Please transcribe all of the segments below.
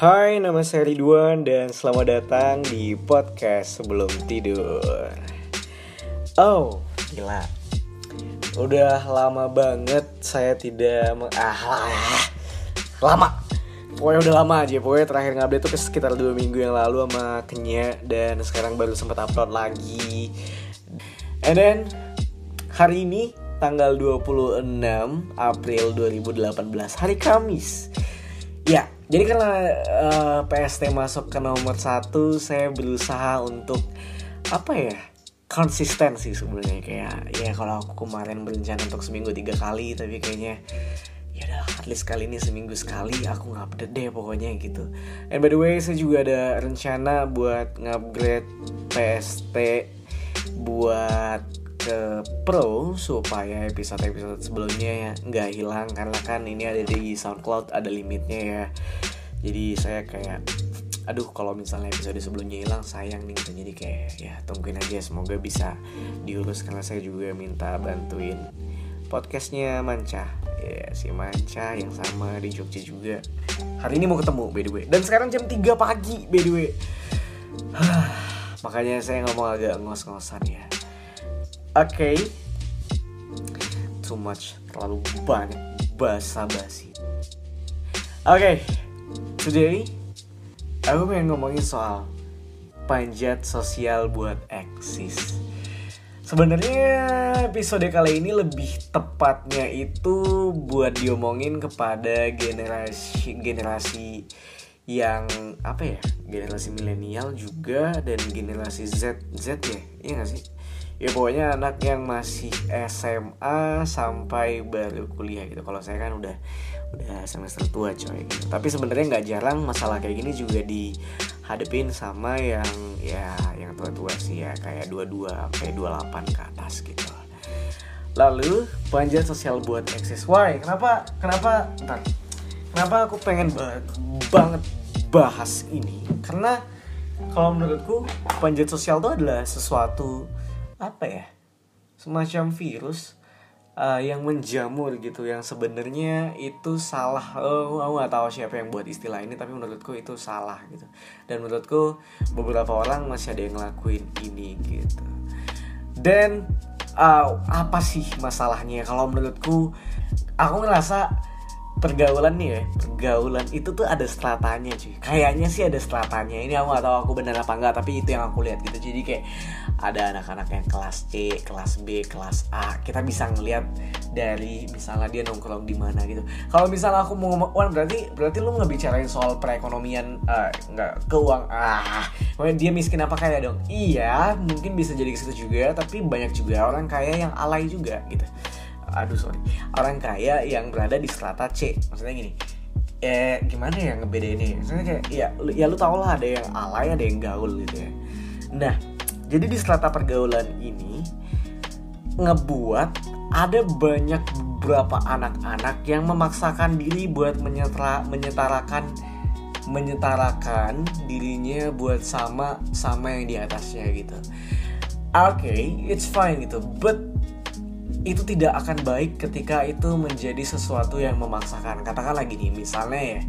Hai, nama saya Ridwan dan selamat datang di podcast sebelum tidur. Oh, gila. Udah lama banget saya tidak meng- ah, lama. Pokoknya udah lama aja. Pokoknya terakhir ngupdate tuh sekitar dua minggu yang lalu sama Kenya dan sekarang baru sempat upload lagi. And then hari ini tanggal 26 April 2018 hari Kamis. Ya, jadi karena eh, PST masuk ke nomor satu, saya berusaha untuk apa ya konsisten sih sebenarnya kayak ya kalau aku kemarin berencana untuk seminggu tiga kali tapi kayaknya ya udah at least kali ini seminggu sekali aku ngupdate deh pokoknya gitu. And by the way saya juga ada rencana buat ngupgrade PST buat ke pro supaya episode-episode sebelumnya ya nggak hilang karena kan ini ada di SoundCloud ada limitnya ya. Jadi saya kayak aduh kalau misalnya episode sebelumnya hilang sayang nih gitu. Jadi kayak ya tungguin aja semoga bisa diurus karena saya juga minta bantuin podcastnya Manca. Ya si Manca yang sama di Jogja juga. Hari ini mau ketemu by the way. Dan sekarang jam 3 pagi by the way. Makanya saya ngomong agak ngos-ngosan ya Oke. Too much Terlalu banyak Basa-basi. Oke Today Aku pengen ngomongin soal Panjat sosial buat eksis. Sebenarnya episode kali ini lebih tepatnya itu buat diomongin kepada generasi generasi yang apa ya generasi milenial juga dan generasi Z Z ya iya gak sih ya pokoknya anak yang masih SMA sampai baru kuliah gitu. Kalau saya kan udah udah semester tua coy gitu. tapi sebenarnya nggak jarang masalah kayak gini juga dihadepin sama yang ya yang tua-tua sih ya. Kayak 22 sampai 28 ke atas gitu. Lalu panjat sosial buat eksis. Why? Kenapa kenapa bentar kenapa aku pengen ba- banget bahas ini? Karena kalau menurutku panjat sosial itu adalah sesuatu apa ya semacam virus uh, yang menjamur gitu yang sebenarnya itu salah. Oh, aku nggak tahu siapa yang buat istilah ini tapi menurutku itu salah gitu. Dan menurutku beberapa orang masih ada yang ngelakuin ini gitu. Dan uh, apa sih masalahnya? Kalau menurutku aku ngerasa pergaulan nih ya pergaulan itu tuh ada stratanya cuy. Kayaknya sih ada stratanya. Ini aku gak tahu aku bener apa enggak tapi itu yang aku lihat gitu. Jadi kayak ada anak-anak yang kelas C kelas B kelas A. Kita bisa ngelihat dari misalnya dia nongkrong di mana gitu. Kalau misalnya aku mau ngomong Wan, berarti berarti lu ngebicarain soal perekonomian uh, keuang ah dia miskin apa kaya dong? Iya mungkin bisa jadi ke juga tapi banyak juga orang kaya yang alay juga gitu aduh sorry. Orang kaya yang berada di strata C. Maksudnya gini eh gimana ya ngebedainnya maksudnya kayak ya ya lu tau lah ada yang alay ada yang gaul gitu ya. Nah jadi di strata pergaulan ini ngebuat ada banyak beberapa anak-anak yang memaksakan diri buat menyetara, menyetarakan menyetarakan dirinya buat sama sama yang di atasnya gitu. Oke, it's fine gitu, but itu tidak akan baik ketika itu menjadi sesuatu yang memaksakan. Katakanlah gini, misalnya ya,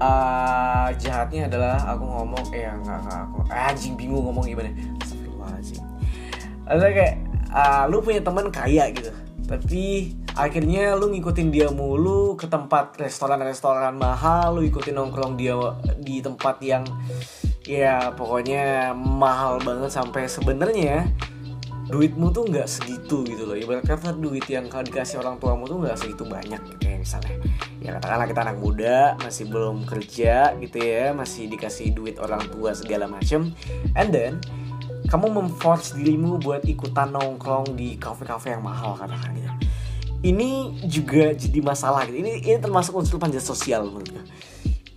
eh, jahatnya adalah aku ngomong, eh enggak enggak aku, eh, anjing bingung ngomong gimana. Astagfirullahaladzim. Ada kayak, ah, lu punya teman kaya gitu, tapi akhirnya lu ngikutin dia mulu ke tempat restoran-restoran mahal, lu ikutin nongkrong dia di tempat yang ya pokoknya mahal banget sampai sebenarnya duitmu tuh nggak segitu gitu loh. Ibarat kata duit yang kalau dikasih orang tuamu tuh nggak segitu banyak gitu ya misalnya ya katakanlah kita anak muda masih belum kerja gitu ya masih dikasih duit orang tua segala macem and then kamu memforce dirimu buat ikutan nongkrong di kafe-kafe yang mahal katakan gitu. Ini juga jadi masalah gitu. Ini ini termasuk unsur panjat sosial menurut gue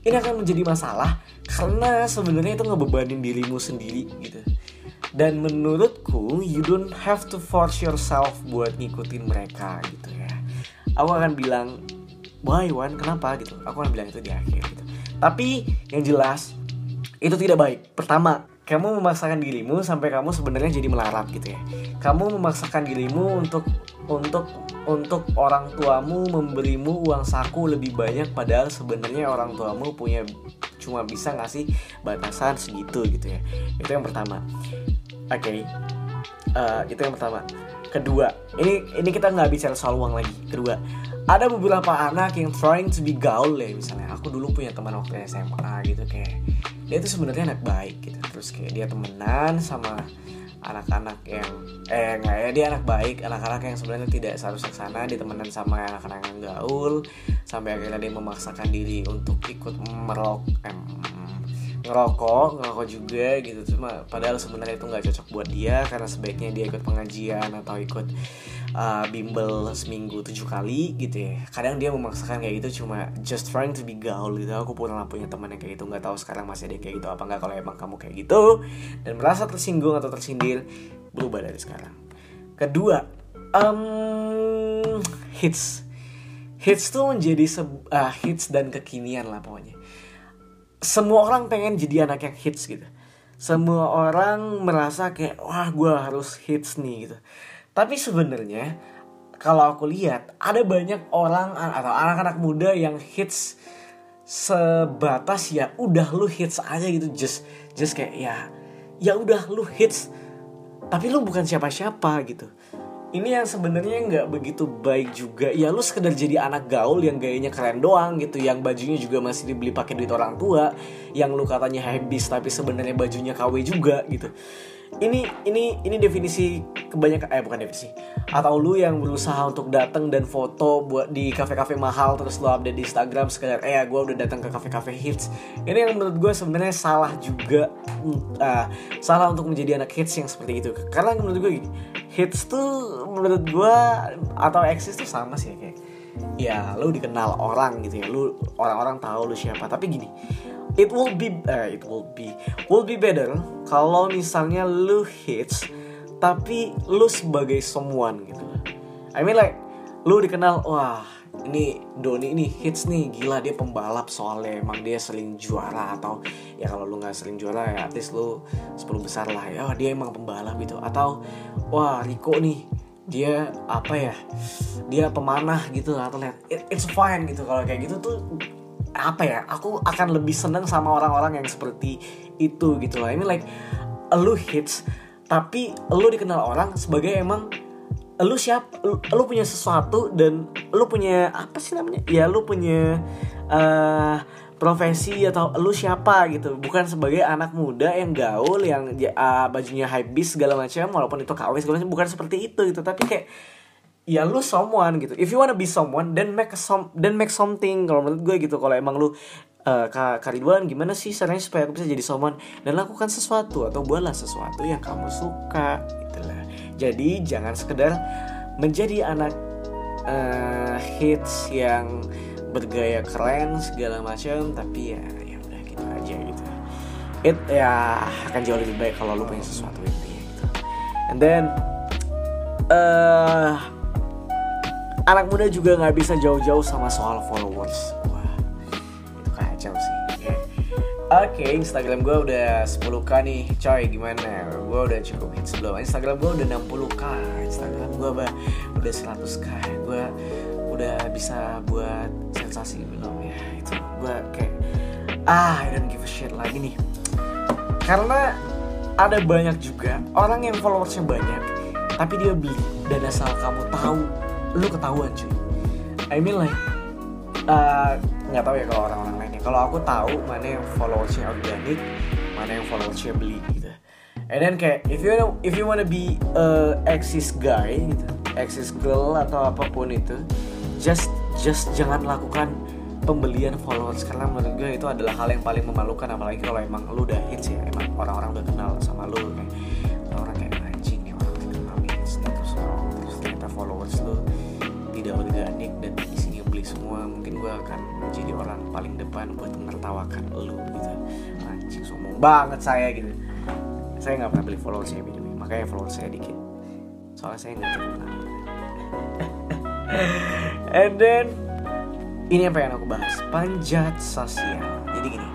ini akan menjadi masalah karena sebenarnya itu ngebebanin dirimu sendiri gitu dan menurutku you don't have to force yourself buat ngikutin mereka gitu ya. Aku akan bilang why Wan? Kenapa? gitu. Aku akan bilang itu di akhir gitu. Tapi yang jelas itu tidak baik. Pertama kamu memaksakan dirimu sampai kamu sebenarnya jadi melarat gitu ya. Kamu memaksakan dirimu untuk untuk untuk orang tuamu memberimu uang saku lebih banyak padahal sebenarnya orang tuamu punya cuma bisa ngasih batasan segitu gitu ya. Itu yang pertama oke. Okay. uh, itu yang pertama. Kedua ini ini kita nggak bicara soal uang lagi. Kedua ada beberapa anak yang trying to be gaul ya misalnya. Aku dulu punya teman waktu SMA gitu kayak dia tuh sebenarnya anak baik gitu. Terus kayak dia temenan sama anak-anak yang eh nggak ya dia anak baik anak-anak yang sebenarnya tidak seharusnya sana. Ditemenan sama anak-anak yang gaul sampai akhirnya dia memaksakan diri untuk ikut merok eh, ngerokok ngerokok juga gitu. Cuma padahal sebenarnya itu nggak cocok buat dia karena sebaiknya dia ikut pengajian atau ikut uh, bimbel seminggu tujuh kali gitu ya. Kadang dia memaksakan kayak gitu cuma just trying to be gaul gitu. Aku pernah punya teman yang kayak gitu nggak tahu sekarang masih ada yang kayak gitu apa nggak. Kalau emang kamu kayak gitu dan merasa tersinggung atau tersindir berubah dari sekarang. Kedua um, hits. Hits tuh menjadi uh, hits dan kekinian lah pokoknya semua orang pengen jadi anak yang hits gitu. Semua orang merasa kayak wah gue harus hits nih gitu. Tapi sebenarnya kalau aku lihat ada banyak orang atau anak-anak muda yang hits sebatas ya udah lu hits aja gitu. Just just kayak ya ya udah lu hits tapi lu bukan siapa-siapa gitu ini yang sebenarnya nggak begitu baik juga. Ya lu sekedar jadi anak gaul yang gayanya keren doang gitu yang bajunya juga masih dibeli pakai duit orang tua yang lu katanya habis tapi sebenarnya bajunya KW juga gitu. Ini ini ini definisi kebanyakan eh bukan definisi. Atau lu yang berusaha untuk datang dan foto buat di kafe-kafe mahal terus lu update di Instagram sekedar eh gue udah datang ke kafe-kafe hits. Ini yang menurut gue sebenarnya salah juga uh, salah untuk menjadi anak hits yang seperti itu. Karena menurut gue gini hits tuh menurut gue atau eksis tuh sama sih kayak ya lu dikenal orang gitu ya lu orang-orang tahu lu siapa. Tapi gini it will be uh, it will be will be better kalau misalnya lu hits tapi lu sebagai someone gitu. I mean like lu dikenal wah ini Doni ini hits nih. Gila dia pembalap soalnya. Emang dia sering juara atau ya kalau lu nggak sering juara ya artis lu 10 besar lah ya. Oh, dia emang pembalap gitu. Atau wah Rico nih dia apa ya dia pemanah gitu atau lihat It, it's fine gitu. Kalau kayak gitu tuh apa ya aku akan lebih seneng sama orang-orang yang seperti itu gitu lah. Ini like lu hits tapi lu dikenal orang sebagai emang lu siap lu, lu punya sesuatu dan lu punya apa sih namanya? Ya lu punya uh, profesi atau lu siapa gitu. Bukan sebagai anak muda yang gaul yang uh, bajunya high beast segala macam walaupun itu KW segala macam bukan seperti itu gitu. Tapi kayak ya lu someone gitu. If you wanna be someone then make some then make something. Kalau menurut gue gitu kalau emang lu uh, Kak Kariduan gimana sih caranya supaya aku bisa jadi someone? Dan lakukan sesuatu atau buatlah sesuatu yang kamu suka jadi jangan sekedar menjadi anak uh, hits yang bergaya keren segala macam tapi ya ya udah gitu aja gitu. It ya akan jauh lebih baik kalau lu punya sesuatu intinya gitu. And then uh, anak muda juga nggak bisa jauh-jauh sama soal followers Oke, okay, Instagram gue udah 10k nih, coy gimana? Gue udah cukup hits belum? Instagram gue udah 60k, Instagram gue udah 100k, gue udah bisa buat sensasi belum ya? Itu gue kayak ah, I don't give a shit lagi nih. Karena ada banyak juga orang yang followersnya banyak, tapi dia beli dan asal kamu tahu lu ketahuan cuy I mean like uh, nggak uh, tahu ya kalau orang-orang kalau aku tahu mana yang followersnya organik mana yang followersnya beli gitu. And then kayak if you wanna, if you wanna be a exis guy gitu exis girl atau apa pun itu just just jangan lakukan pembelian followers. Karena menurut gue itu adalah hal yang paling memalukan apalagi kalau emang lu udah hits ya emang orang-orang udah kenal sama lu kayak orang kayak anjing ya orang kenal hits terus terus ternyata followers lu tidak organik dan beli semua mungkin gue akan menjadi orang paling depan buat menertawakan lu gitu. Anjing sombong banget saya gitu. Saya nggak pernah beli followers saya video makanya followers saya dikit. Soalnya saya nggak terkenal and then ini yang pengen aku bahas? Panjat sosial. Jadi gini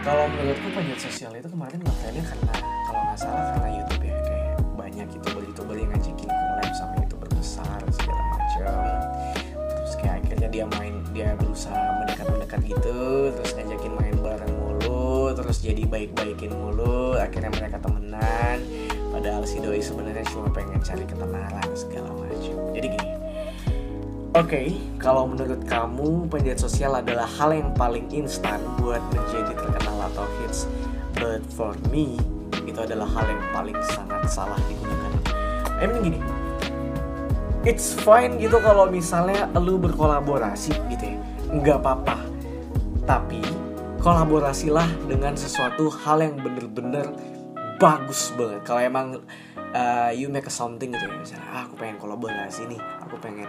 kalau menurutku panjat sosial itu kemarin ngetrennya karena kalau nggak salah karena YouTube ya kayak banyak youtuber youtuber yang ngajakin collab sama youtuber besar segala macam terus kayak akhirnya dia main dia berusaha mendekat mendekat gitu terus ngajakin main terus jadi baik-baikin mulu akhirnya mereka temenan. Padahal si doi sebenarnya cuma pengen cari ketenaran segala macam. Jadi gini Oke, okay, kalau menurut kamu penjahit sosial adalah hal yang paling instan buat menjadi terkenal atau hits, but for me itu adalah hal yang paling sangat salah digunakan. I gini, it's fine gitu kalau misalnya lu berkolaborasi gitu ya, nggak apa-apa. Tapi kolaborasilah dengan sesuatu hal yang bener-bener bagus banget. Kalau emang uh, you make a something gitu ya, misalnya ah, aku pengen kolaborasi nih, aku pengen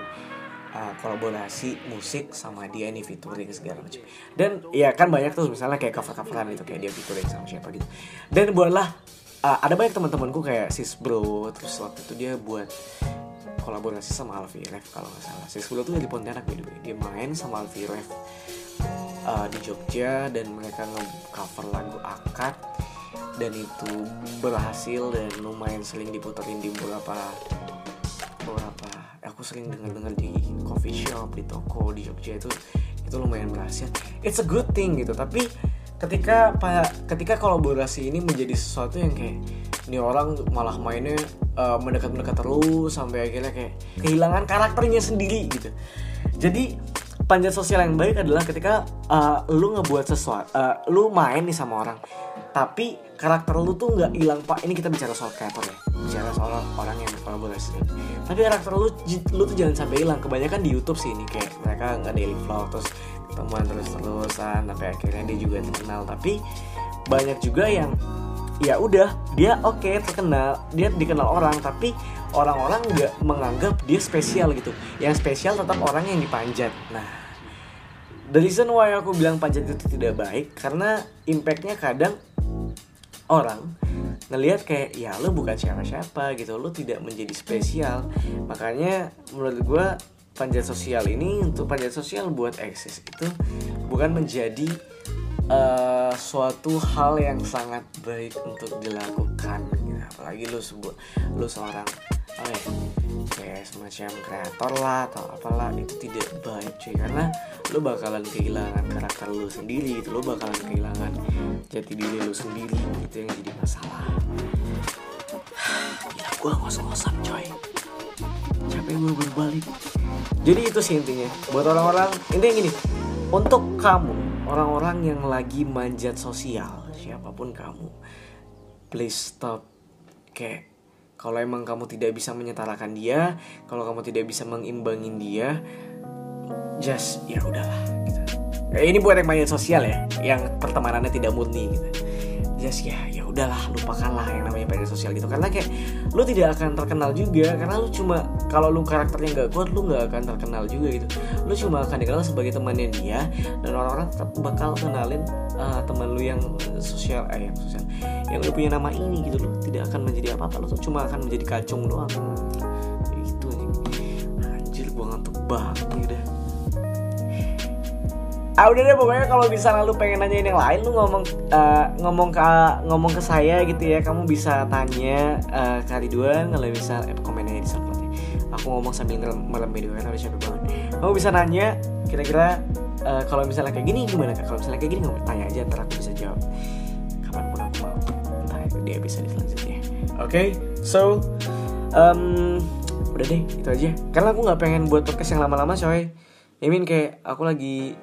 uh, kolaborasi musik sama dia nih featuring segala macam dan ya kan banyak tuh misalnya kayak cover coveran itu kayak dia featuring sama siapa gitu dan buatlah uh, ada banyak teman-temanku kayak sis bro terus waktu itu dia buat kolaborasi sama Alfi Ref kalau nggak salah. Sis bro tuh dari Pontianak by the way. Dia main sama Alfi Ref uh, di Jogja dan mereka nge-cover lagu akad. Dan itu berhasil dan lumayan sering diputerin di beberapa beberapa aku sering dengar dengar di coffee shop di toko di Jogja itu itu lumayan berhasil. It's a good thing gitu. Tapi ketika ketika kolaborasi ini menjadi sesuatu yang kayak ini orang malah mainnya uh, mendekat-mendekat terus sampai akhirnya kayak kehilangan karakternya sendiri gitu. Jadi panjat sosial yang baik adalah ketika uh, lu ngebuat sesuatu uh, lu main nih sama orang tapi karakter lu tuh nggak hilang pak. Ini kita bicara soal kreator ya bicara soal orang yang berkolaborasi. Tapi karakter lu lu tuh jangan sampai hilang. Kebanyakan di YouTube sih ini kayak mereka nggak daily vlog terus ketemuan terus terusan sampai akhirnya dia juga terkenal. Tapi banyak juga yang ya udah dia oke okay, terkenal dia dikenal orang tapi orang-orang nggak menganggap dia spesial gitu. Yang spesial tetap orang yang dipanjat. Nah the reason why aku bilang panjat itu tidak baik karena impactnya kadang orang ngelihat kayak ya lo bukan siapa-siapa gitu lo tidak menjadi spesial. Makanya menurut gue panjat sosial ini untuk panjat sosial buat eksis itu bukan menjadi uh, suatu hal yang sangat baik untuk dilakukan. Gitu. apalagi lo sebut lo seorang apa ya kayak semacam kreator lah atau apalah itu tidak baik cuy. Karena lo bakalan kehilangan karakter lo sendiri itu lo bakalan kehilangan jati diri lo sendiri. Itu yang jadi masalah. Gila gue ngos-ngosan coy. Capek gue berbalik. Jadi itu sih intinya. Buat orang-orang intinya gini. Untuk kamu orang-orang yang lagi manjat sosial siapa pun kamu please stop kayak kalau emang kamu tidak bisa menyetarakan dia kalau kamu tidak bisa mengimbangin dia just ya udahlah gitu. Eh, ini buat yang banyak sosial ya yang pertemanannya tidak murni gitu just ya ya udahlah lupakanlah yang namanya media sosial gitu. Karena kayak lu tidak akan terkenal juga karena lu cuma kalau lu karakternya nggak kuat lu nggak akan terkenal juga gitu. Lu cuma akan dikenal sebagai temannya dia dan orang-orang tetap bakal kenalin uh, teman lu yang sosial eh yang sosial yang lu punya nama ini gitu. Lu tidak akan menjadi apa-apa lu cuma akan menjadi kacung doang. Itu anjir gua ngantuk banget. udah ah udah deh pokoknya kalau bisa lu pengen nanyain yang lain lu ngomong uh, ngomong ke ngomong ke saya gitu ya. Kamu bisa tanya uh, kali dua kalau bisa eh, komennya di ya. aku ngomong sambil malam video kan harus capek banget. Kamu bisa nanya kira-kira uh, kalau misalnya kayak gini gimana kak? Kalau misalnya kayak gini nggak tanya aja ntar aku bisa jawab. Kapan pun aku mau. Entah itu dia bisa di selanjutnya oke? Okay, so um, udah deh itu aja. Karena aku nggak pengen buat podcast yang lama-lama coy. I mean kayak aku lagi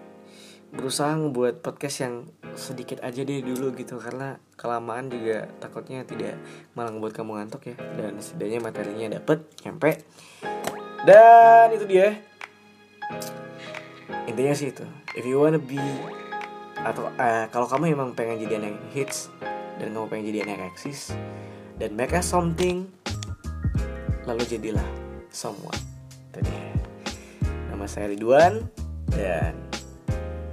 berusaha ngebuat podcast yang sedikit aja deh dulu gitu karena kelamaan juga takutnya tidak malah ngebuat kamu ngantuk ya. Dan setidaknya materinya dapet nyampe. Dan itu dia. Intinya sih itu. If you wanna be atau uh, kalau kamu emang pengen jadi anak hits dan kamu pengen jadi anak eksis dan make us something lalu jadilah someone. Itu dia. Nama saya Ridwan dan